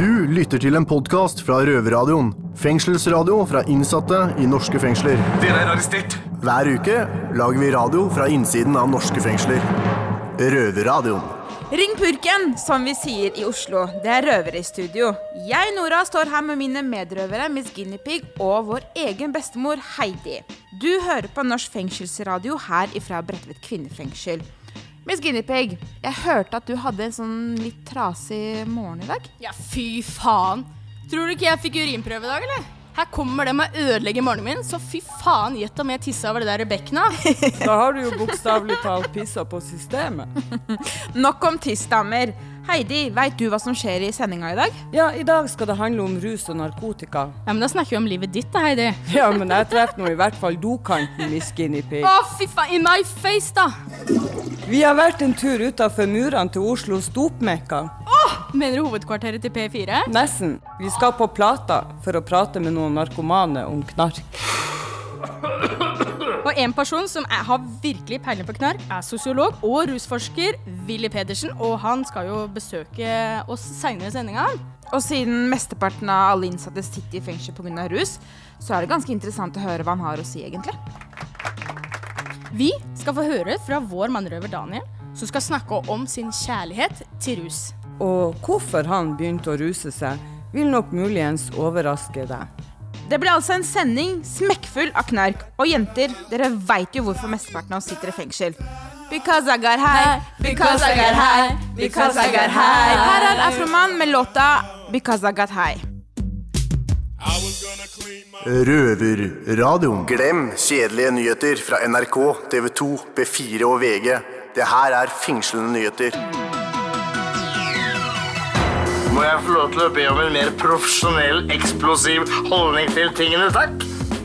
Du lytter til en podkast fra Røverradioen. Fengselsradio fra innsatte i norske fengsler. Dere er arrestert. Hver uke lager vi radio fra innsiden av norske fengsler. Røverradioen. Ring purken, som vi sier i Oslo. Det er røvere i studio. Jeg, Nora, står her med mine medrøvere Miss Guinea Pig og vår egen bestemor Heidi. Du hører på Norsk fengselsradio her ifra Bredtvet kvinnefengsel. Miss Guinepeig, jeg hørte at du hadde en sånn litt trasig morgen i dag. Ja, fy faen. Tror du ikke jeg fikk urinprøve i dag, eller? Her kommer de og ødelegger morgenen min, så fy faen, gjett om jeg tissa over det der bekkenet. Da har du jo bokstavelig talt pissa på systemet. Nok om tissdamer. Heidi, veit du hva som skjer i sendinga i dag? Ja, i dag skal det handle om rus og narkotika. Ja, men da snakker vi om livet ditt da, Heidi. Ja, men jeg treffer nå i hvert fall dokanten, i Skinny Pig. Å, fy faen, in my face, da. Vi har vært en tur utafor murene til Oslos dopmekka. Mener du hovedkvarteret til P4? Nesten. Vi skal på Plata for å prate med noen narkomane om knark. En person som er, har virkelig peiling på knark, er sosiolog og rusforsker Willy Pedersen. Og han skal jo besøke oss seinere i sendinga. Og siden mesteparten av alle innsatte sitter i fengsel pga. rus, så er det ganske interessant å høre hva han har å si, egentlig. Vi skal få høre fra vår mannrøver Daniel, som skal snakke om sin kjærlighet til rus. Og hvorfor han begynte å ruse seg, vil nok muligens overraske deg. Det blir altså en sending smekkfull av knark. Og jenter, dere veit jo hvorfor mesteparten av oss sitter i fengsel. Because I got high, because I got high, because I got high. Her er Afroman med låta Because I got high. Røverradioen. Glem kjedelige nyheter fra NRK, TV 2, B4 og VG. Det her er fengslende nyheter. Må jeg få lov til å be om en mer profesjonell, eksplosiv holdning til tingene, takk?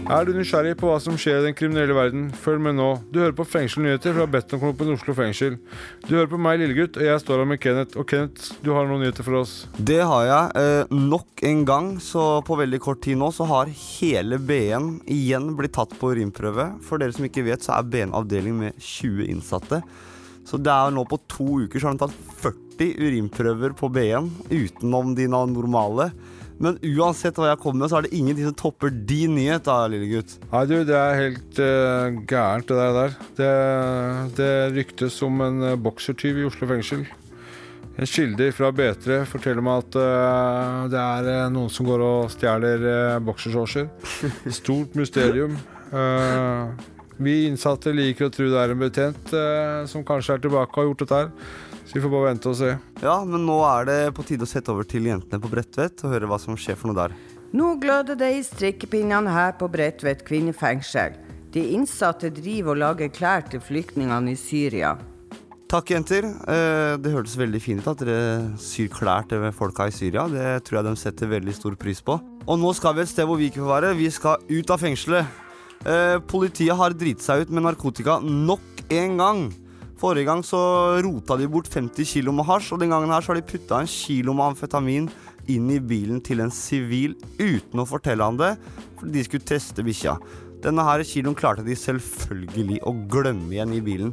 Er du nysgjerrig på hva som skjer i den kriminelle verden? Følg med nå. Du hører på Fengselsnyheter fra Bettonklubben Oslo fengsel. Du hører på meg, Lillegutt, og jeg står her med Kenneth. Og Kenneth, du har noen nyheter for oss. Det har jeg. Eh, nok en gang, så på veldig kort tid nå, så har hele BN igjen blitt tatt på urinprøve. For dere som ikke vet, så er BN avdeling med 20 innsatte. Så det er nå på to uker så har de tatt 40 urinprøver på BN utenom de normale. Men uansett hva jeg kommer med, så er det ingenting som topper din nyhet, da, lille gutt. Nei, du, det er helt uh, gærent, det der. Det, det ryktes om en uh, boksertyv i Oslo fengsel. En kilde fra B3 forteller meg at uh, det er noen som går og stjeler uh, boksershortser. Stort mysterium. Vi innsatte liker å tro det er en betjent som kanskje er tilbake og har gjort dette her. Så vi får bare vente og se. Ja, men nå er det på tide å sette over til jentene på Bredtvet og høre hva som skjer for noe der. Nå gløder det i strikkepinnene her på Bredtvet kvinnefengsel. De innsatte driver og lager klær til flyktningene i Syria. Takk, jenter. Eh, Det hørtes veldig fint ut at dere syr klær til folka i Syria. Det tror jeg de setter veldig stor pris på. Og nå skal vi et sted hvor vi ikke får være. Vi skal ut av fengselet. Eh, Politiet har driti seg ut med narkotika nok en gang. Forrige gang så rota de bort 50 kilo med hasj, og den gangen her så har de putta en kilo med amfetamin inn i bilen til en sivil uten å fortelle han det, fordi de skulle teste bikkja. Denne her kiloen klarte de selvfølgelig å glemme igjen i bilen.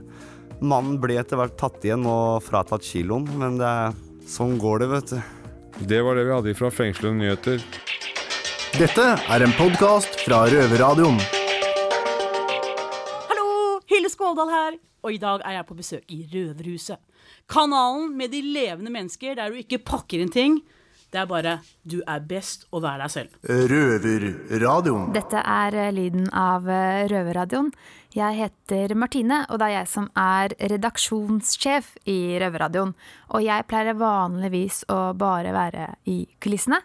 Mannen ble etter hvert tatt igjen og fratatt kiloen, men det, sånn går det, vet du. Det var det vi hadde fra Fengslende nyheter. Dette er en podkast fra Røverradioen. Hallo! Hilde Skåldal her. Og i dag er jeg på besøk i Røverhuset. Kanalen med de levende mennesker der du ikke pakker inn ting. Det er bare du er best å være deg selv. Røverradioen. Dette er eh, lyden av eh, Røverradioen. Jeg heter Martine, og det er jeg som er redaksjonssjef i Røverradioen. Og jeg pleier vanligvis å bare være i kulissene.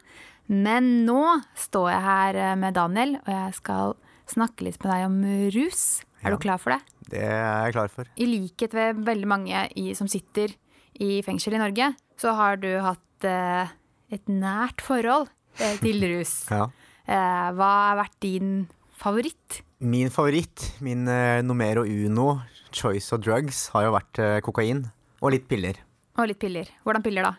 Men nå står jeg her eh, med Daniel, og jeg skal snakke litt med deg om rus. Er du klar for det? Det er jeg klar for. I likhet ved veldig mange i, som sitter i fengsel i Norge, så har du hatt eh, et nært forhold eh, til rus. Ja. Eh, hva har vært din favoritt? Min favoritt, min eh, numero uno choice of drugs, har jo vært eh, kokain. Og litt piller. Og litt piller. Hvordan piller, da?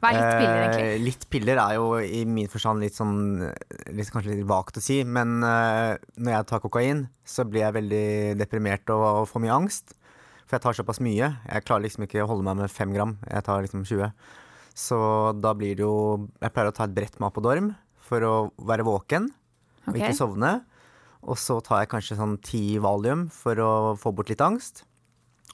Hva er litt piller, egentlig? Eh, litt piller er jo i min forstand litt sånn litt, Kanskje litt vagt å si, men eh, når jeg tar kokain, så blir jeg veldig deprimert og, får mye angst. For jeg tar såpass mye. Jeg klarer liksom ikke å holde meg med fem gram. Jeg tar liksom 20. Så da blir det jo Jeg pleier å ta et brett med Apodorm for å være våken og ikke sovne. Og så tar jeg kanskje sånn ti valium for å få bort litt angst.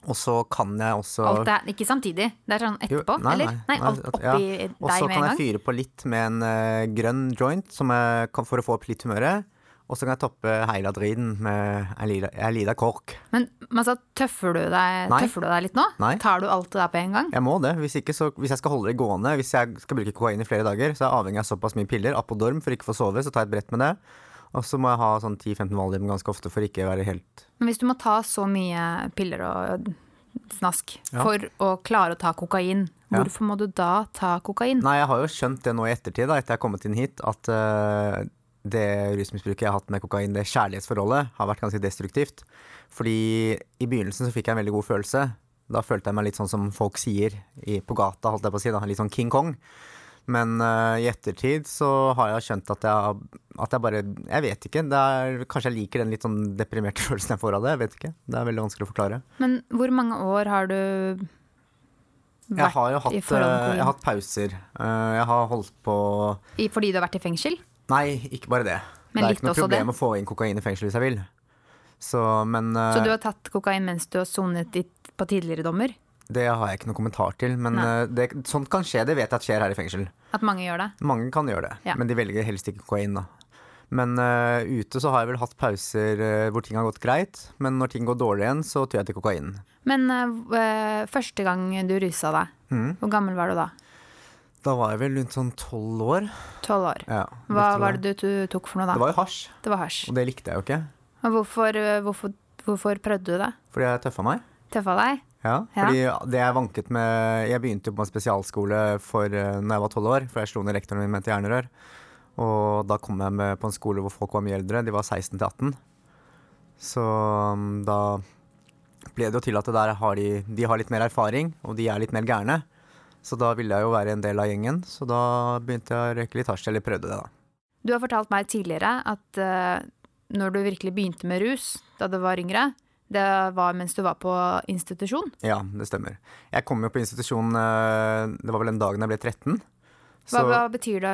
Og så kan jeg også er ikke samtidig. Det er sånn Jo, etterpå, nei, eller? nei, Nei, alt oppi ja. deg Og så kan jeg fyre på litt med en uh, grønn joint kan, for å få opp litt humøret. Og så kan jeg toppe Heiladriden med en lita, kork. Men, men altså, tøffer du, deg, tøffer du deg litt nå? Nei. Tar du alt det der på en gang? Jeg må det. Hvis, ikke, så, hvis jeg skal holde det gående, hvis jeg skal bruke kokain i flere dager, så er jeg avhengig av såpass mye piller. Apodorm for ikke å få sove, så tar jeg et brett med det. Og så må jeg ha sånn 10-15 valium ganske ofte for ikke å være helt Men hvis du må ta så mye piller og snask Ja. for å klare å ta kokain, Ja. hvorfor må du da ta kokain? Nei, jeg har jo skjønt det nå i ettertid, da, etter jeg har kommet inn hit, at uh, det rusmisbruket jeg har hatt med kokain, det kjærlighetsforholdet, har vært ganske destruktivt. Fordi i begynnelsen så fikk jeg en veldig god følelse. Da følte jeg meg litt sånn som folk sier i, på gata, holdt jeg på å si, da, litt sånn King Kong. Men uh, i ettertid så har jeg skjønt at jeg, at jeg bare Jeg vet ikke. Det er, kanskje jeg liker den litt sånn deprimerte følelsen jeg får av det. Jeg vet ikke. Det er veldig vanskelig å forklare. Men hvor mange år har du Jeg vært har jo hatt, eh, jeg har hatt pauser. Uh, jeg har holdt på i, fordi du har vært i fengsel? Nei, ikke bare det. Men det er ikke noe problem det? å få inn kokain i fengsel hvis jeg vil. Så, men uh, Så du har tatt kokain mens du har sonet ditt på tidligere dommer? Det har jeg ikke noen kommentar til. Men eh, det, sånt kan skje, det vet jeg at skjer her i fengsel. At mange gjør det? Mange kan gjøre det, Ja. men de velger helst ikke kokain. da. Men uh, ute så har jeg vel hatt pauser uh, hvor ting har gått greit. Men når ting går dårlig igjen, så tør jeg til kokain. Men uh, første gang du rusa deg, mm. hvor gammel var du da? Da var jeg vel rundt sånn tolv år. Tolv år. Ja, Hva var det du, tok for noe da? Det var jo hasj, Det var hasj. og det likte jeg jo ikke. Hvorfor, hvorfor, hvorfor prøvde du det? Fordi jeg tøffa meg. Tøffa deg? Ja, Ja. det jeg vanket med Jeg begynte jo på en spesialskole for uh, når jeg var tolv år, for jeg slo ned rektoren min med et jernrør. Og da kom jeg med på en skole hvor folk var mye eldre. De var 16 til 18. Så um, da ble det jo til at der har de, de har litt mer erfaring, og de er litt mer gærne. Så da ville jeg jo være en del av gjengen, så da begynte jeg å røyke litt hasj, eller prøvde det, da. Du har fortalt meg tidligere at uh, når du virkelig begynte med rus da du var yngre, det var mens du var på institusjon. Ja, det stemmer. Jeg kom jo på institusjon uh, Det var vel den dagen jeg ble 13. Hva, Så- hva betyr det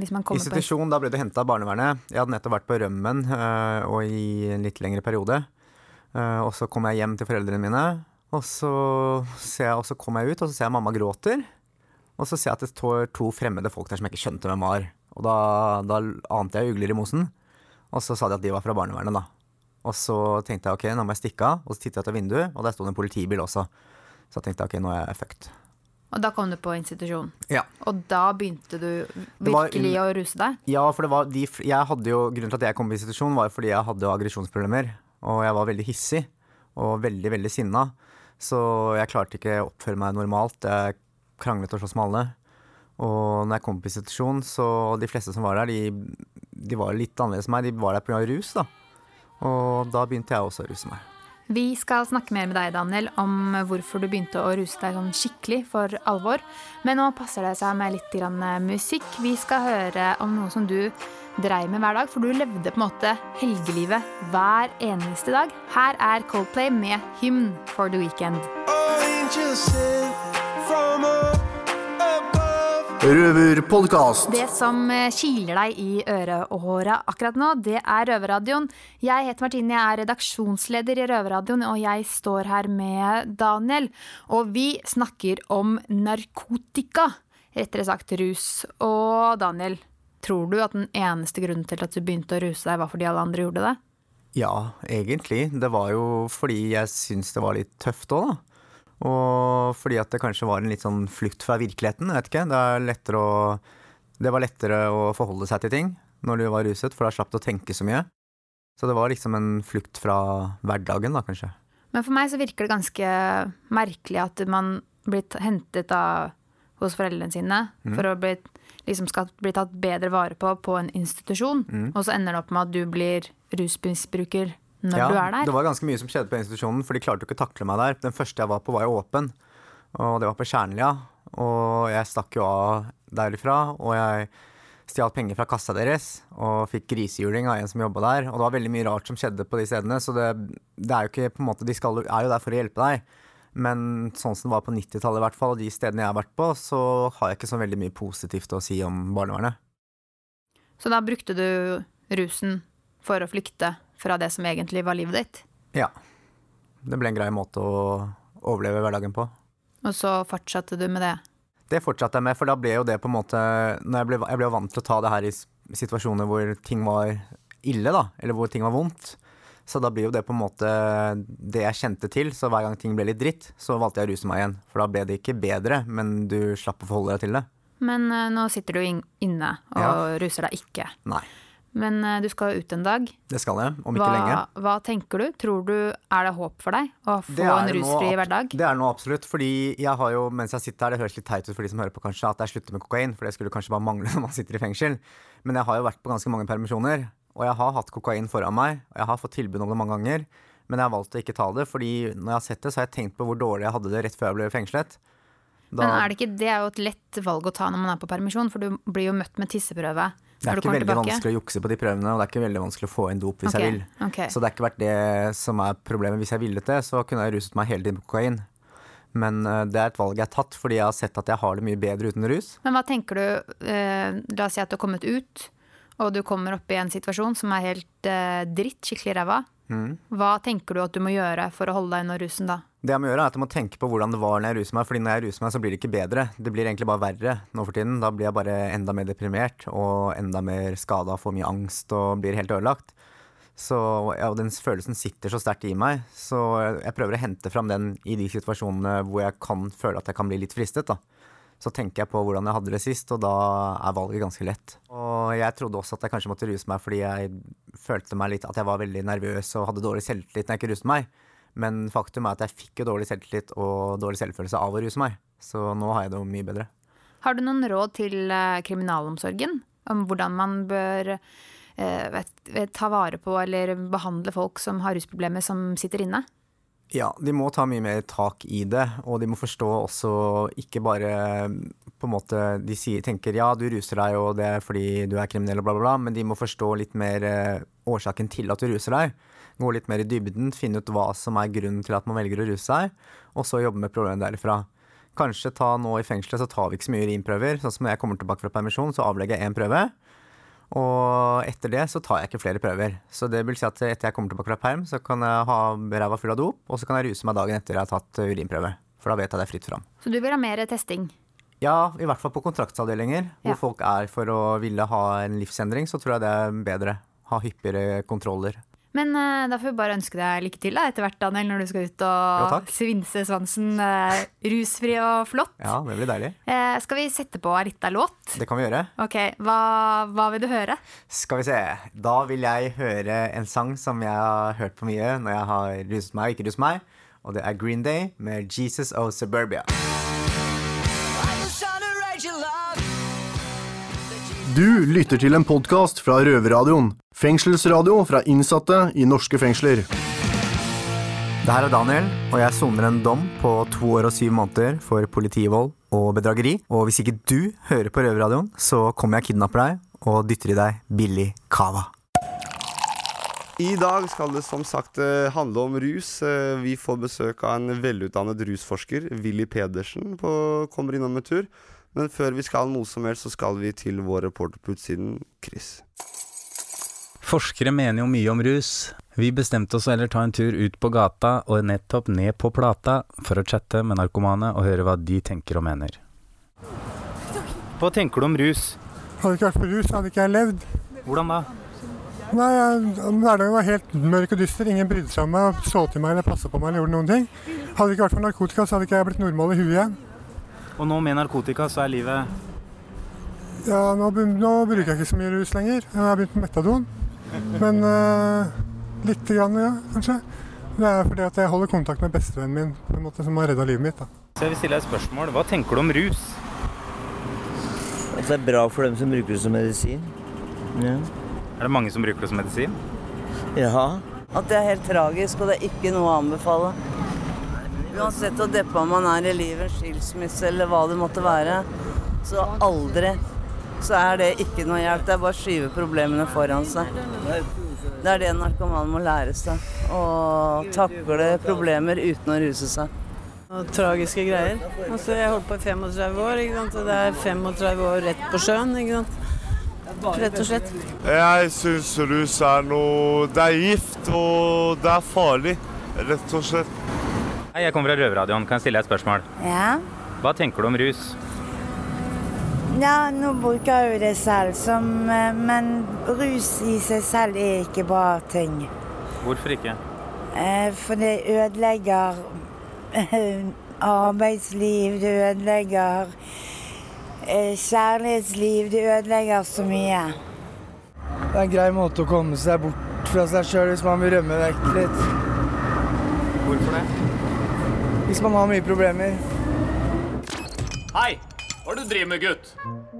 hvis man kommer Institusjon, da ble du henta av barnevernet. Jeg hadde nettopp vært på rømmen øh, og i en litt lengre periode. Eh, og så kom jeg hjem til foreldrene mine, og så, ser jeg, og så kom jeg ut, og så ser jeg mamma gråter. Og så ser jeg at det står to fremmede folk der som jeg ikke skjønte hvem var. Og da, da ante jeg ugler i mosen. Og så sa de at de var fra barnevernet, da. Og så tenkte jeg ok, nå må jeg stikke av. Og så tittet jeg ut av vinduet, og der sto det en politibil også. Så jeg tenkte ok, nå er jeg fucked. Og da kom du på institusjon. Ja. Og da begynte du virkelig var å ruse deg? Ja, for det var de, jeg hadde jo, grunnen til at jeg kom på institusjon, var fordi jeg hadde jo aggresjonsproblemer. Og jeg var veldig hissig og veldig, veldig sinna. Så jeg klarte ikke å oppføre meg normalt. Jeg kranglet og sloss med alle. Og når jeg kom på institusjon, så de fleste som var der, de, de var litt annerledes enn meg. De var der pga. rus, da. Og da begynte jeg også å ruse meg. Vi skal snakke mer med deg, Daniel, om hvorfor du begynte å ruse deg sånn skikkelig for alvor. Men nå passer det seg med litt grann musikk. Vi skal høre om noe som du dreiv med hver dag, for du levde på en måte helgelivet hver eneste dag. Her er Coldplay med Hymn for the Weekend. Røverpodkast. Det som eh, kiler deg i øret og håret akkurat nå, det er Røverradioen. Jeg heter Martine, jeg er redaksjonsleder i Røverradioen, og jeg står her med Daniel. Og vi snakker om narkotika, rettere sagt rus. Og Daniel, tror du at den eneste grunnen til at du begynte å ruse deg, var fordi alle andre gjorde det? Ja, egentlig. Det var jo fordi jeg syntes det var litt tøft òg, da. Og fordi at det kanskje var en litt sånn flukt fra virkeligheten. Vet ikke. Det, er lettere å, det var lettere å forholde seg til ting når du var ruset, for da slapp du å tenke så mye. Så det var liksom en flukt fra hverdagen, da, kanskje. Men for meg så virker det ganske merkelig at man blir hentet av hos foreldrene sine Mm. for å bli, liksom skal bli tatt bedre vare på på en institusjon, Mm. og så ender det opp med at du blir rusmisbruker når ja, du er der. Det var ganske mye som skjedde på institusjonen, for de klarte jo ikke å takle meg der. Den første jeg var på, var jo åpen, og det var på Kjernlia. Og jeg stakk jo av derifra, og jeg stjal penger fra kassa deres og fikk grisehjuling av en som jobba der. Og det var veldig mye rart som skjedde på de stedene, så det, det er jo ikke på en måte De skal, er jo der for å hjelpe deg. Men sånn som det var på 90-tallet, i hvert fall, og de stedene jeg har vært på, så har jeg ikke så veldig mye positivt å si om barnevernet. Så da brukte du rusen for å flykte fra det som egentlig var livet ditt? Ja. Det ble en grei måte å overleve hverdagen på. Og så fortsatte du med det? Det fortsatte jeg med, for da ble jo det på en måte når Jeg ble, jeg ble vant til å ta det her i situasjoner hvor ting var ille, da. Eller hvor ting var vondt. Så da blir jo det på en måte det jeg kjente til. Så hver gang ting ble litt dritt, så valgte jeg å ruse meg igjen. For da ble det ikke bedre, men du slapp å forholde deg til det. Men eh, nå sitter du inne og Ja. ruser deg ikke. Nei. Men eh, du skal ut en dag. Det skal jeg, om ikke Hva, lenge. hva tenker du? Tror du Er det håp for deg å få en rusfri hverdag? Det er noe absolutt. Fordi jeg har jo, mens jeg sitter her, det høres litt teit ut for de som hører på kanskje, at jeg slutter med kokain. For det skulle kanskje bare mangle når man sitter i fengsel. Men jeg har jo vært på ganske mange permisjoner. Og jeg har hatt kokain foran meg. Og jeg har fått tilbud om det mange ganger. Men jeg har valgt å ikke ta det, fordi når jeg har sett det, så har jeg tenkt på hvor dårlig jeg hadde det rett før jeg ble fengslet. Da, Men er det ikke Det er jo et lett valg å ta når man er på permisjon, for du blir jo møtt med tisseprøve det er ikke veldig tilbake. vanskelig å jukse på de prøvene, og det er ikke veldig vanskelig å få inn dop hvis okay. jeg vil. Okay. Så det har ikke vært det som er problemet. Hvis jeg ville det, så kunne jeg ruset meg hele tiden på kokain. Men eh, det er et valg jeg har tatt fordi jeg har sett at jeg har det mye bedre uten rus. Men hva tenker du eh, La oss si at du har kommet ut, og du kommer opp i en situasjon som er helt eh, dritt, skikkelig ræva. Mm. Hva tenker du at du må gjøre for å holde deg unna rusen da? Det jeg må gjøre er at jeg må tenke på hvordan det var når jeg ruser meg. Fordi når jeg ruser meg, så blir det ikke bedre. Det blir egentlig bare verre nå for tiden. Da blir jeg bare enda mer deprimert og enda mer skada, får mye angst og blir helt ødelagt. Så ja, og den følelsen sitter så sterkt i meg, så jeg prøver å hente fram den i de situasjonene hvor jeg kan føle at jeg kan bli litt fristet. da. Så tenker jeg på hvordan jeg hadde det sist, og da er valget ganske lett. Og jeg trodde også at jeg kanskje måtte ruse meg fordi jeg følte meg litt at jeg var veldig nervøs og hadde dårlig selvtillit når jeg ikke ruset meg. Men faktum er at jeg fikk jo dårlig selvtillit og dårlig selvfølelse av å ruse meg. Så nå har jeg det jo mye bedre. Har du noen råd til eh, kriminalomsorgen om hvordan man bør eh, vet, ta vare på eller behandle folk som har rusproblemer, som sitter inne? Ja, de må ta mye mer tak i det, og de må forstå også ikke bare på en måte De sier, tenker ja, du ruser deg og det er fordi du er kriminell og bla, bla, bla, men de må forstå litt mer eh, årsaken til at du ruser deg. Gå litt mer i dybden, finne ut hva som er grunnen til at man velger å ruse seg, og så jobbe med problemet derifra. Kanskje ta nå i fengselet så tar vi ikke så mye urinprøver. Sånn som når jeg kommer tilbake fra permisjon, så avlegger jeg én prøve. Og etter det så tar jeg ikke flere prøver. Så det vil si at etter jeg kommer tilbake fra perm, så kan jeg ha ræva full av dop, og så kan jeg ruse meg dagen etter jeg har tatt urinprøve. For da vet jeg at det er fritt fram. Så du vil ha mer testing? Ja, i hvert fall på kontraktsavdelinger, hvor Ja. folk er for å ville ha en livsendring, så tror jeg det er bedre. Ha hyppigere kontroller. Men uh, da får vi bare ønske deg lykke til da, etter hvert, Daniel, når du skal ut og jo, svinse svansen uh, rusfri og flott. Ja, det blir deilig. Uh, skal vi sette på en liten låt? Det kan vi gjøre. Ok, hva, hva vil du høre? Skal vi se. Da vil jeg høre en sang som jeg har hørt på mye når jeg har ruset meg og ikke ruset meg. Og det er Green Day med 'Jesus of Suburbia'. Du lytter til en podkast fra Røverradioen. Fengselsradio fra innsatte i norske fengsler. Det her er Daniel, og jeg soner en dom på to år og syv måneder for politivold og bedrageri. Og hvis ikke du hører på Røverradioen, så kommer jeg og kidnapper deg og dytter i deg billig cava. I dag skal det som sagt eh, handle om rus. Eh, Vi får besøk av en velutdannet rusforsker, Willy Pedersen, på, kommer innom en tur. Men før vi skal noe som helst, så skal vi til vår reporter på utsiden, Chris. Forskere mener jo mye om rus. Vi bestemte oss heller ta en tur ut på gata og nettopp ned på plata for å chatte med narkomane og høre hva de tenker og mener. Hva tenker du om rus? Hadde det ikke vært for rus, hadde ikke jeg levd. Hvordan da? Nei, Hverdagen var helt mørk og dyster. Ingen brydde seg om meg, så til meg eller passa på meg. eller gjorde noen ting. Hadde det ikke vært for narkotika, så hadde ikke jeg blitt normal i huet igjen. Og nå med narkotika så er livet Ja, nå, nå bruker jeg ikke så mye rus lenger. Jeg har begynt med metadon. Men uh, lite grann, ja, kanskje. Det er fordi at jeg holder kontakt med bestevennen min, på en måte som har redda livet mitt. da. Så jeg vil stille deg et spørsmål. Hva tenker du om rus? At det er bra for dem som bruker det som medisin. Ja. Er det mange som bruker det som medisin? ja. At det er helt tragisk, og det er ikke noe å anbefale. Uansett hvor deppa man er i livet, skilsmisse eller hva det måtte være, så aldri så er det ikke noe hjelp. Det er bare å skyve problemene foran seg. Det er det narkomane må lære seg. Å takle problemer uten å ruse seg. Og tragiske greier. Altså, jeg holdt på i 35 år, ikke sant? og det er 35 år rett på sjøen. ikke sant? Rett og slett. Jeg syns rus er noe Det er gift, og det er farlig. Rett og slett. Hei, jeg kommer fra Røverradioen. Kan jeg stille deg et spørsmål? Ja. Hva tenker du om rus? ja, nå bruker jeg jo det selv, som, eh, men rus i seg selv er ikke bra ting. Hvorfor ikke? Eh, For det ødelegger eh, arbeidsliv, det ødelegger eh, kjærlighetsliv, det ødelegger så mye. Det er en grei måte å komme seg bort fra seg sjøl hvis man vil rømme vekk litt. Hvorfor det? Hvis man har mye problemer. Hei! Hva er det du driver med, gutt?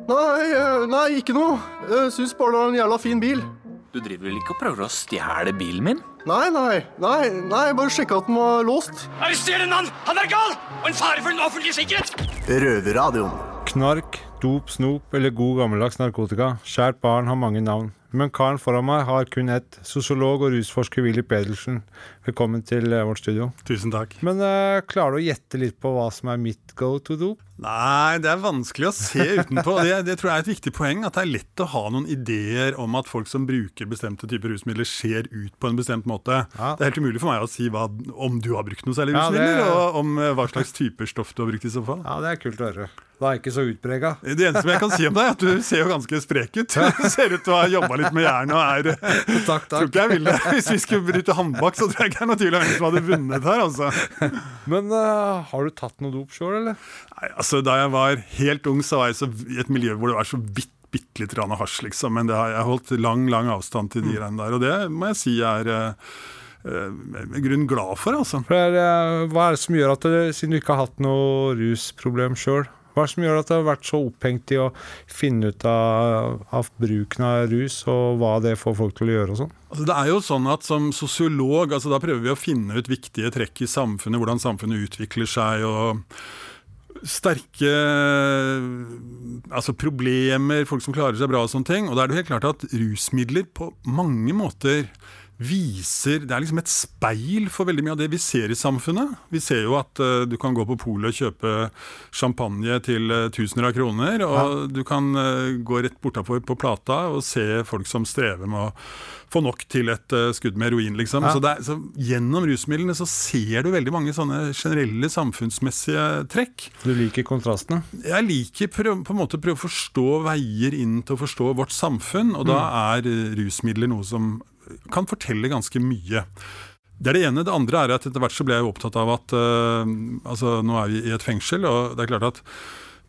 Nei, eh, nei, ikke noe. Jeg syns bare det er en jævla fin bil. Du driver vel ikke og prøver å stjele bilen min? Nei, nei, nei, nei, bare sjekka at den var låst. Arrester en mann! Han er gal! Og en fare for den offentlige sikkerhet! Røverradioen. Knark, dop, snop eller god gammeldags narkotika. Kjært barn har mange navn. Men karen foran meg har kun ett. Sosiolog og rusforsker Willy Pedersen. Velkommen til eh, vårt studio. Tusen takk. Men uh, klarer du å gjette litt på hva som er mitt go to do? Nei, det er vanskelig å se utenpå. Det, det tror jeg er et viktig poeng. At det er lett å ha noen ideer om at folk som bruker bestemte typer rusmidler, ser ut på en bestemt måte. Det er helt umulig for meg å si hva, om du har brukt noe særlig Ja, det- og om eh, hva slags typer stoff du har brukt i så fall. Ja, det er kult å høre. Da er jeg ikke så utprega. Det eneste jeg kan si om deg, er at du ser jo ganske sprek ut. Du ser ut til å ha jobba litt med hjernen og er Takk, takk. Tror ikke jeg ville Hvis vi skulle bryte håndbak, så tror jeg ikke det er noe tvil om hvem som hadde vunnet her, altså. Men uh, har du tatt noe dop sjøl, eller? Nei, altså Da jeg var helt ung, så var jeg så, i et miljø hvor det var så vidt bitte litt hasj, liksom. Men det har jeg holdt lang, lang avstand til de greiene der. Og det må jeg si er uh, i grunnen glad for, altså. For hva er det som gjør at du, siden du ikke har hatt noe rusproblem sjøl, hva det som gjør at du har vært så opphengt i å finne ut av, av bruken av rus, og hva det får folk til å gjøre og sånn? Altså, det er jo sånn at Som sosiolog altså da prøver vi å finne ut viktige trekk i samfunnet, hvordan samfunnet utvikler seg. og Sterke altså problemer, folk som klarer seg bra og sånne ting. Og da er det jo helt klart at rusmidler på mange måter viser Det er liksom et speil for veldig mye av det vi ser i samfunnet. Vi ser jo at uh, du kan gå på polet og kjøpe champagne til uh, tusener av kroner. Og Ja. du kan uh, gå rett bortafor på plata og se folk som strever med å få nok til et skudd med heroin, liksom. Ja. Så, er, så gjennom rusmidlene så ser du veldig mange sånne generelle samfunnsmessige trekk. Du liker kontrastene? Jeg liker på en måte å prøve å forstå veier inn til å forstå vårt samfunn, og da er rusmidler noe som kan fortelle ganske mye. Det er det ene. Det andre er at etter hvert så ble jeg opptatt av at uh, altså nå er vi i et fengsel, og det er klart at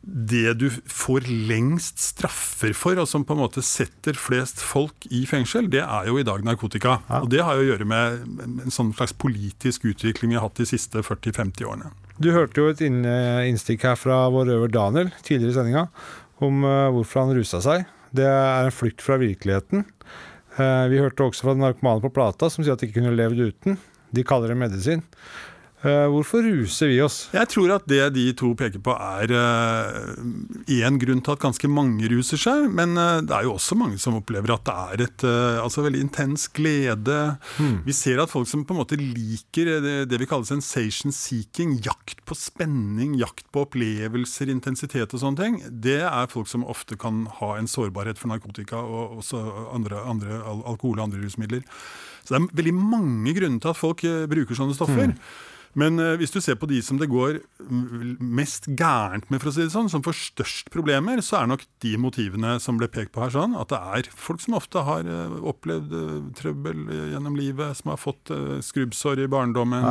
det du får lengst straffer for, og som på en måte setter flest folk i fengsel, det er jo i dag narkotika. Og det har jo å gjøre med en sånn slags politisk utvikling vi har hatt de siste 40-50 årene. Du hørte jo et innstikk her fra vår røver Daniel tidligere i sendinga om eh, hvorfor han rusa seg. Det er en flukt fra virkeligheten. Eh, vi hørte også fra narkomane på plata som sier at de ikke kunne levd uten. De kaller det medisin. Eh, hvorfor ruser vi oss? Jeg tror at det de to peker på er én grunn til at ganske mange ruser seg, men eh, det er jo også mange som opplever at det er et eh, altså veldig intens glede. Vi ser at folk som på en måte liker det, det vi kaller sensation seeking, jakt på spenning, jakt på opplevelser, intensitet og sånne ting, det er folk som ofte kan ha en sårbarhet for narkotika og også andre, andre alkohol og andre rusmidler. Så det er veldig mange grunner til at folk eh, bruker sånne stoffer. Men eh, hvis du ser på de som det går mest gærent med, for å si det sånn, som får størst problemer, så er nok de motivene som ble pekt på her sånn, at det er folk som ofte har eh, opplevd eh, trøbbel gjennom livet, som har fått skrubbsår i barndommen,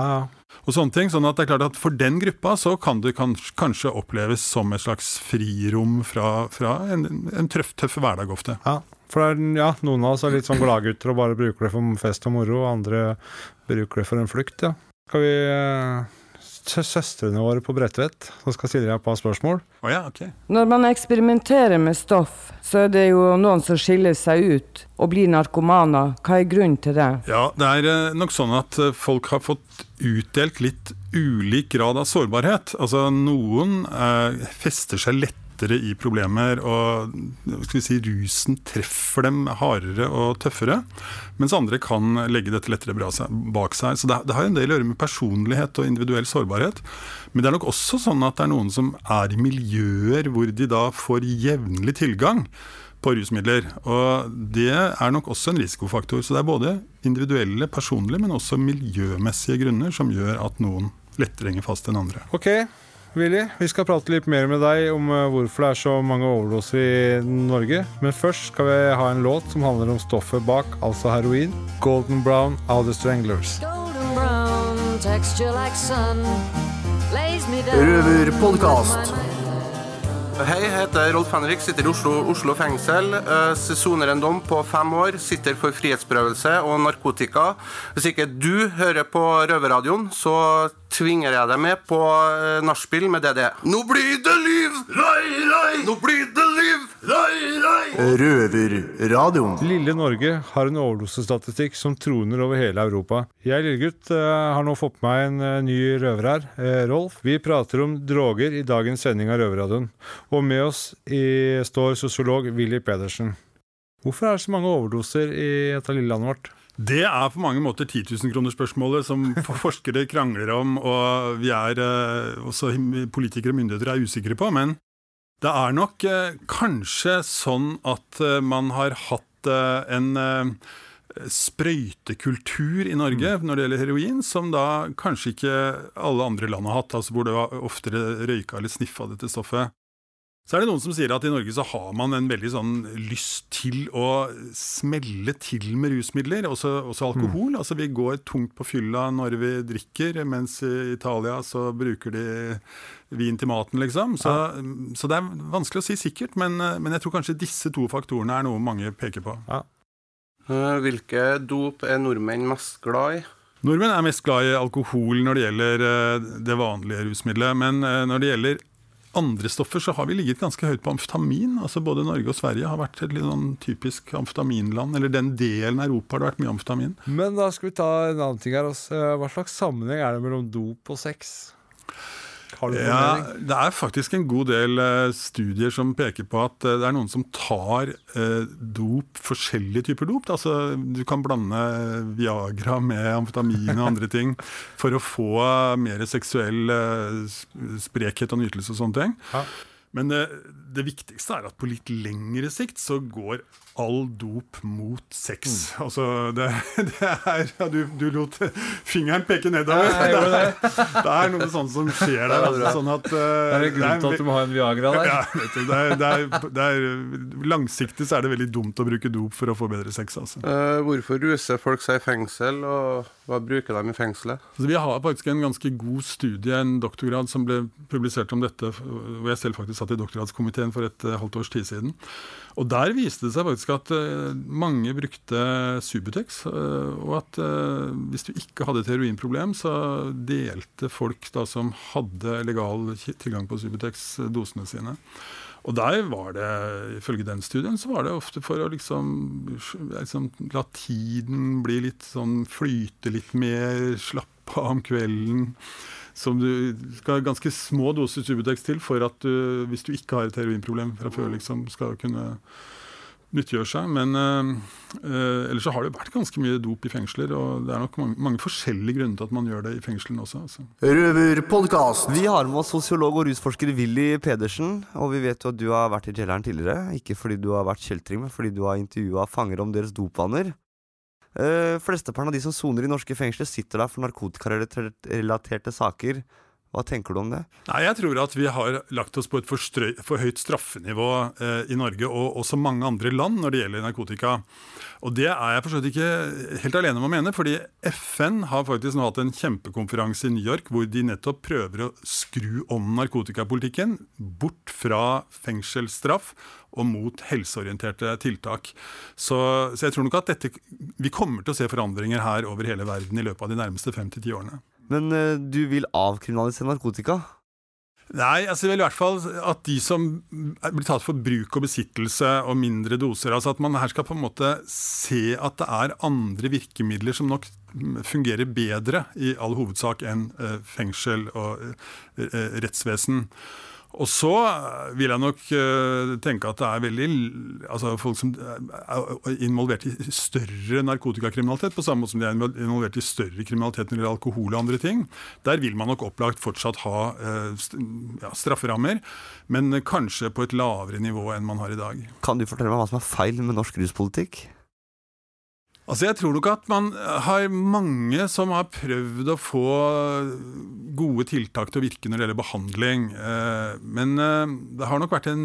og sånne ting. Sånn at det er klart at for den gruppa så kan det kan, kanskje oppleves som et slags frirom fra, fra en, en tøff, tøff hverdag ofte. Ja, for det er, ja, noen av oss er litt sånn gladgutter og bare bruker det for fest og moro, andre bruker det for en flukt, ja. Skal vi eh, Søstrene våre på Bredtvet som skal stille deg et par spørsmål. Oh ja, okay. Når man eksperimenterer med stoff, så er det jo noen som skiller seg ut og blir narkomaner. Hva er grunnen til det? Ja, det er eh, nok sånn at eh, folk har fått utdelt litt ulik grad av sårbarhet. Altså noen eh, fester seg lettere lettere i problemer, og si, rusen treffer dem hardere og tøffere. Mens andre kan legge dette lettere bak seg. Så det, det har en del å gjøre med personlighet og individuell sårbarhet. Men det er nok også sånn at det er noen som er i miljøer hvor de da får jevnlig tilgang på rusmidler. Og det er nok også en risikofaktor. Så det er både individuelle, personlige, men også miljømessige grunner som gjør at noen lettere henger fast enn andre. Ok, Willy, vi skal prate litt mer med deg om eh, hvorfor det er så mange overdoser i Norge. Men først skal vi ha en låt som handler om stoffet bak, altså heroin. Golden Brown of The Stranglers. Brown, like. Røverpodkast. Hei, jeg heter Rolf Henrik, sitter i Oslo, Oslo fengsel. Eh, Soner en dom på fem år, sitter for frihetsberøvelse og narkotika. Hvis ikke du hører på Røverradioen, så tvinger jeg deg med på uh, nachspiel med DD. Nå blir det liv! Rai, rai! Nå blir det liv! Rai, rai! Røverradioen. Lille Norge har en overdosestatistikk som troner over hele Europa. Jeg, lillegutt, eh, har nå fått med meg en eh, ny røver her, eh, Rolf. Vi prater om droger i dagens sending av Røverradioen. Og med oss i, står sosiolog Willy Pedersen. Hvorfor er det så mange overdoser i dette lille landet vårt? Det er på mange måter 10 000-kronersspørsmålet som forskere krangler om, og vi er eh, også politikere og myndigheter er usikre på. Men det er nok eh, kanskje sånn at eh, man har hatt en sprøytekultur i Norge når det gjelder heroin, som da kanskje ikke alle andre land har hatt, altså hvor det var oftere røyka eller sniffa dette stoffet. Så er det noen som sier at i Norge så har man en veldig sånn lyst til å smelle til med rusmidler, også, også alkohol. Altså vi går tungt på fylla når vi drikker, mens i Italia så bruker de vin til maten, liksom. Så, så det er vanskelig å si sikkert, men, men jeg tror kanskje disse to faktorene er noe mange peker på. Ja. Hvilke dop er nordmenn mest glad i? Nordmenn er mest glad i alkohol når det gjelder eh, det vanlige rusmiddelet. Men eh, når det gjelder andre stoffer, så har vi ligget ganske høyt på amfetamin. Altså Både Norge og Sverige har vært et litt sånn typisk amfetaminland. Eller den delen av Europa har det vært mye amfetamin. Men da skal vi ta en annen ting her. Også. Hva slags sammenheng er det mellom dop og sex? Ja, det er faktisk en god del eh, studier som peker på at eh, det er noen som tar eh, dop, forskjellige typer dop. Altså, du kan blande Viagra med amfetamin og andre ting for å få mer seksuell sprekhet og nytelse og sånne ting. Men det, det viktigste er at på litt lengre sikt så går all dop mot sex. Mm. Altså, det, det er ja, du, du lot fingeren peke nedover. Ja, det, gjorde det. det er noe sånt som skjer der. Altså, sånn at, uh, Det er en grunn til at du må ha en Viagra der. Ja, vet du, det er, det er, det er, langsiktig så er det veldig dumt å bruke dop for å få bedre sex. Altså. Uh, hvorfor ruser folk seg i fengsel, og hva bruker de i fengselet? Altså, vi har faktisk en ganske god studie, en doktorgrad som ble publisert om dette, hvor jeg selv faktisk satt i doktorgradskomiteen for et eh, halvt års tid siden. Og der viste det seg faktisk at eh, mange brukte Subutex, eh, og at hvis du ikke hadde et heroinproblem, så delte folk da som hadde legal tilgang på Subutex, dosene sine. Og der var det, ifølge den studien, så var det ofte for å liksom, liksom la tiden bli litt sånn flyte litt mer, slappe av om kvelden. Som du skal ha ganske små doser Subutex til for at du, hvis du ikke har et heroinproblem fra før, liksom, skal kunne nyttiggjøre seg. Men eh, eh, ellers så har det vært ganske mye dop i fengsler, og det er nok mange, mange forskjellige grunner til at man gjør det i fengslene også. Altså. Røverpodkast. Vi har med oss sosiolog og rusforsker Willy Pedersen. Og vi vet jo at du har vært i kjelleren tidligere. Ikke fordi du har vært kjeltring, men fordi du har intervjua fanger om deres dopvaner. Uh, Flesteparten av de som soner i norske fengsler, sitter der for narkotikarelaterte saker. Hva tenker du om det? Nei, Jeg tror at vi har lagt oss på et for, strøy, for høyt straffenivå eh, i Norge og også mange andre land når det gjelder narkotika. Og det er jeg forstått ikke helt alene om å mene, fordi FN har faktisk nå hatt en kjempekonferanse i New York hvor de nettopp prøver å skru om narkotikapolitikken bort fra fengselsstraff og mot helseorienterte tiltak. Så, så jeg tror nok at dette, vi kommer til å se forandringer her over hele verden i løpet av de nærmeste fem til ti årene. Men eh, du vil avkriminalisere narkotika? Nei, altså vel i hvert fall at de som blir tatt for bruk og besittelse og mindre doser altså At man her skal på en måte se at det er andre virkemidler som nok fungerer bedre i all hovedsak enn eh, fengsel og eh, rettsvesen. Og så eh, vil jeg nok eh, tenke at det er veldig altså folk som er involvert i større narkotikakriminalitet, på samme måte som de er involvert i større kriminalitet når det gjelder alkohol og andre ting. Der vil man nok opplagt fortsatt ha eh, ja, strafferammer, men kanskje på et lavere nivå enn man har i dag. Kan du fortelle meg hva som er feil med norsk ruspolitikk? Altså Jeg tror nok at man har mange som har prøvd å få gode tiltak til å virke når det gjelder behandling. Eh, Men eh, det har nok vært en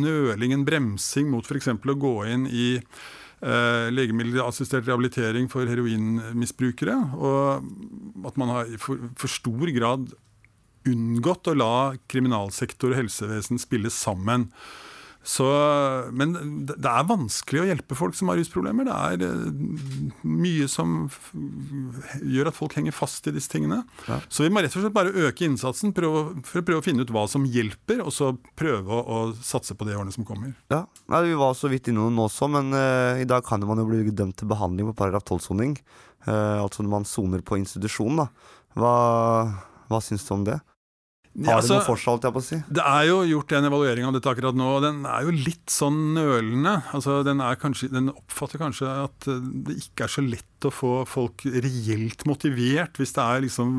nøling, en bremsing mot f.eks. å gå inn i eh, legemiddelassistert rehabilitering for heroinmisbrukere. Og at man har i for, stor grad unngått å la kriminalsektor og helsevesen spille sammen. Så, men det er vanskelig å hjelpe folk som har rusproblemer. Det er eh, mye som gjør at folk henger fast i disse tingene. Så vi må rett og slett bare øke innsatsen prøve, for å prøve å finne ut hva som hjelper, og så prøve å, å satse på det i årene som kommer. Ja, Nei, Vi var så vidt innom den også, men uh, i dag kan man jo bli dømt til behandling på paragraf 12-soning. Uh, altså når man soner på institusjon. da. Hva, hva syns du om det? Ja, Har det altså, noe for seg, jeg på å si? Det er jo gjort en evaluering av dette akkurat nå, og den er jo litt sånn nølende. Altså, den, er kanskje, den oppfatter kanskje at det ikke er så lett å få folk reelt motivert hvis det er liksom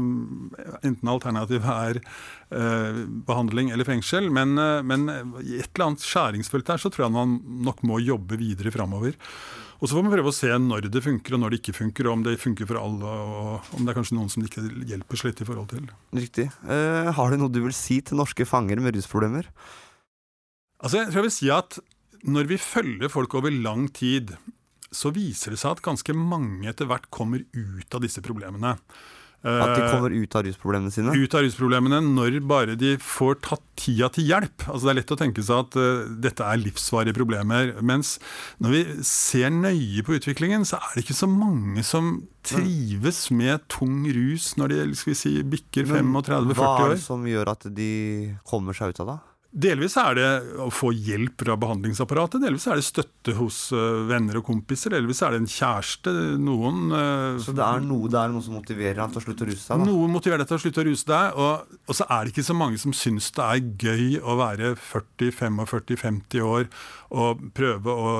enten alternativet er eh, behandling eller fengsel. Men, eh, men i et eller annet skjæringsfelt der så tror jeg man nok må jobbe videre framover. Og så får man prøve å se når det funker og når det ikke funker, og om det funker for alle, og om det er kanskje noen som det ikke hjelper så litt i forhold til. Riktig. Eh, har du noe du vil si til norske fanger med rusproblemer? Altså, jeg tror jeg vil si at når vi følger folk over lang tid, så viser det seg at ganske mange etter hvert kommer ut av disse problemene. At de Eh, kommer ut av rusproblemene sine? ut av rusproblemene når bare de får tatt tida til hjelp. Altså Det er lett å tenke seg at uh, dette er livsvarige problemer. Mens når vi ser nøye på utviklingen, så er det ikke så mange som trives med tung rus når de skal vi si, bikker 35-40 år. Hva er det som gjør at de kommer seg ut av det? Delvis er det å få hjelp fra behandlingsapparatet, delvis er det støtte hos eh, venner og kompiser, delvis er det en kjæreste. Noen eh, Så det er noe, det er noe som motiverer ham til å slutte å ruse seg? da? Noe motiverer deg til å slutte å ruse deg, og, og så er det ikke så mange som syns det er gøy å være 40-45-50 år og prøve å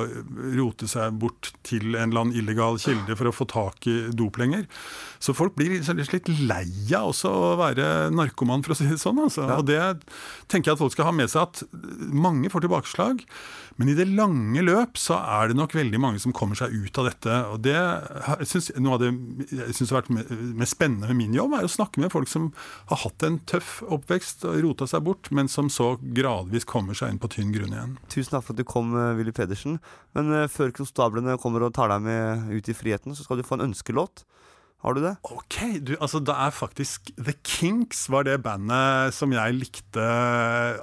rote seg bort til en eller annen illegal kilde for å få tak i dop lenger. Så folk blir litt, litt lei av også å være narkoman, for å si det sånn. Altså. Og det tenker jeg at folk skal ha med seg, at mange får tilbakeslag. Men i det lange løp så er det nok veldig mange som kommer seg ut av dette. Og det, synes, Noe av det jeg syns har vært mest spennende med min jobb, er å snakke med folk som har hatt en tøff oppvekst og rota seg bort, men som så gradvis kommer seg inn på tynn grunn igjen. Tusen takk for at du kom, eh, Willy Pedersen. Men eh, før konstablene kommer og tar deg med ut i friheten, så skal du få en ønskelåt. Har du det? Ok, du, altså det er faktisk The Kinks var det bandet som jeg likte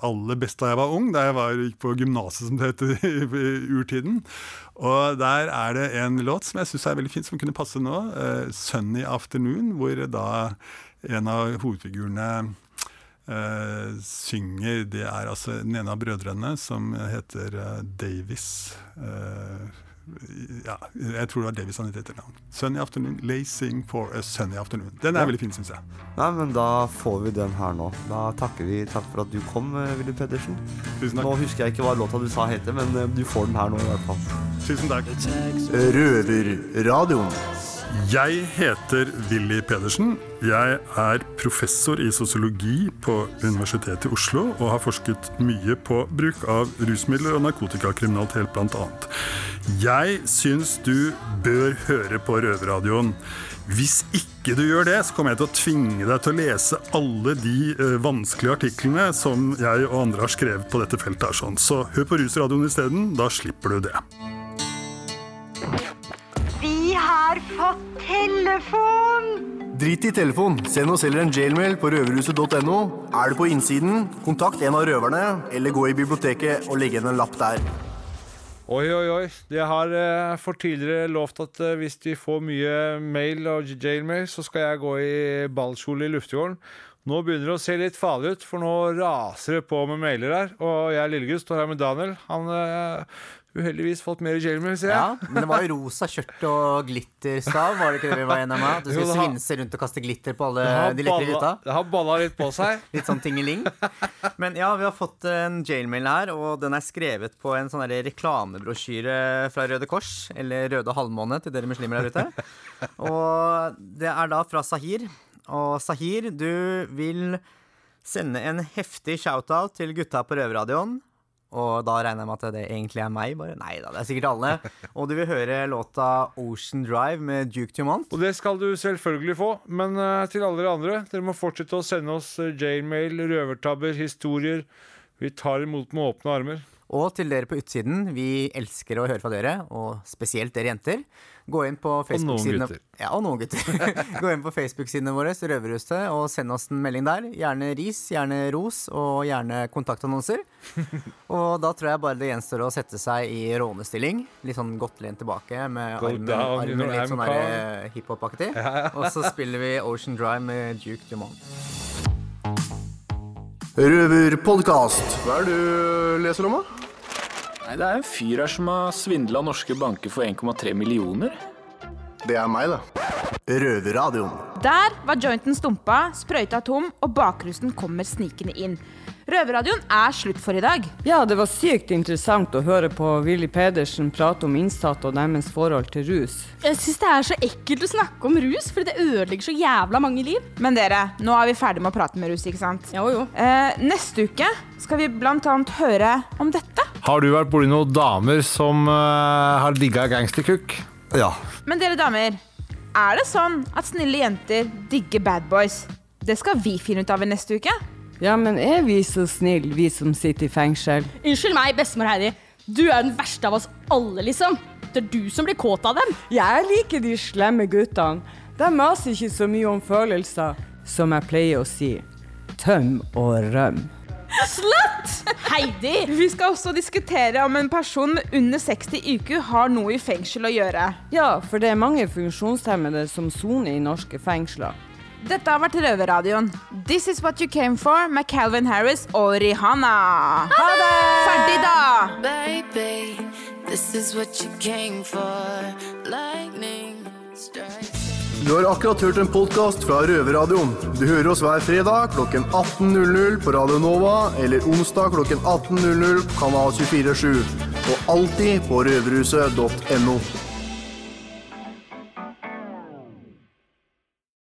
aller best da jeg var ung, da jeg var, gikk på gymnaset som det heter i urtiden. Og der er det en låt som jeg syns er veldig fin, som kunne passe nå. Uh, 'Sunny Afternoon', hvor da en av hovedfigurene uh, synger Det er altså den ene av brødrene som heter uh, Davis. Eh, ja, jeg tror det var Davis han het etternavn. 'Sunny Afternoon', 'Lay for a Sunny Afternoon'. Den er veldig fin, syns jeg. Nei, men da får vi den her nå. Da takker vi takk for at du kom, eh, Willy Pedersen. Tusen takk. Nå husker jeg ikke hva låta du sa heter, men eh, du får den her nå i hvert fall. Tusen takk. Røverradioen. Jeg heter Willy Pedersen. Jeg er professor i sosiologi på Universitetet i Oslo og har forsket mye på bruk av rusmidler og narkotikakriminalitet, bl.a. Jeg syns du bør høre på Røverradioen. Hvis ikke du gjør det, så kommer jeg til å tvinge deg til å lese alle de eh, vanskelige artiklene som jeg og andre har skrevet på dette feltet. sånn. Så hør på Rusradioen isteden. Da slipper du det. Vi har fått telefon! Drit i telefon. Send oss heller en jailmail på røverhuset.no. Er du på innsiden, kontakt en av røverne, eller gå i biblioteket og legg igjen en lapp der. Oi, oi, oi. Jeg har eh, for tidligere lovt at eh, hvis de får mye mail og jailmail, så skal jeg gå i ballkjole i luftegården. Nå begynner det å se litt farlig ut, for nå raser det på med mailer her. Og jeg Lillegutt står her med Daniel. Han eh, uheldigvis fått mer jailmail, ser jeg. Ja, men det var jo rosa skjørt og glitterstav, var det ikke det vi var enige om? Du skulle svinse rundt og kaste glitter på alle de lekre gutta? Det har balla litt på seg. Litt sånn tingeling. Men ja, vi har fått en jailmail her, og den er skrevet på en sånn reklamebrosjyre fra Røde Kors, eller Røde Halvmåne til dere muslimer der ute. Og det er da fra Sahir. Og Sahir, du vil sende en heftig shout-out til gutta på Røverradioen. Og da regner jeg med at det egentlig er meg, bare. Nei da, det er sikkert alle. Og du vil høre låta Ocean Drive med Duke Dumont. Og det skal du selvfølgelig få. Men eh, til alle dere andre, dere må fortsette å sende oss eh, jailmail, røvertabber, historier. Vi tar imot med åpne armer. Og til dere på utsiden, vi elsker å høre fra dere, og spesielt dere jenter. Gå inn på Facebook-sidene. Ja, og noen gutter. Gå inn på Facebook-sidene våre, Røverhuset, og send oss en melding der. Gjerne ris, gjerne ros, og gjerne kontaktannonser. Og da tror jeg bare det gjenstår å sette seg i rånestilling. Litt sånn godt lent tilbake med Go armen, down armen litt sånn eh, hiphop-aktig. Ja, ja. Og så spiller vi Ocean Drive med Duke Dumont. Røverpodkast. Hva er det du leser om, da? Nei, Det er en fyr her som har svindla norske banker for 1,3 millioner. Det er meg, da. Røverradioen. Der var jointen stumpa, sprøyta tom, og bakrusen kommer snikende inn. Røverradioen er slutt for i dag. Ja, det var sykt interessant å høre på Willy Pedersen prate om innsatte og deres forhold til rus. Jeg syns det er så ekkelt å snakke om rus, for det ødelegger så jævla mange liv. Men dere, nå er vi ferdig med å prate med rus, ikke sant? Jo, jo. Eh, neste uke skal vi blant annet høre om dette. Har du vært borti noen damer som uh, har digga gangsterkukk? Ja. Men dere damer, er det sånn at snille jenter digger bad boys? Det skal vi finne ut av i neste uke. Ja, men er vi så snille, vi som sitter i fengsel? Unnskyld meg, bestemor Heidi. Du er den verste av oss alle, liksom. Det er du som blir kåt av dem. Jeg liker de slemme guttene. De maser ikke så mye om følelser, som jeg pleier å si. Tøm og røm. Slutt! Heidi! Vi skal også diskutere om en person med under 60 IQ har noe i fengsel å gjøre. Ja, for det er mange funksjonshemmede som soner i norske fengsler. Dette har vært Røverradioen. This is what you came for med Calvin Harris og Rihanna. Ha det! Ferdig, da! Baby, this is what you came for. Lightning strikes. Du har akkurat hørt en podkast fra Røverradioen. Du hører oss hver fredag klokken 18.00 på Radio Nova eller onsdag klokken 18.00 på Kanal 247. Og alltid på røverhuset.no.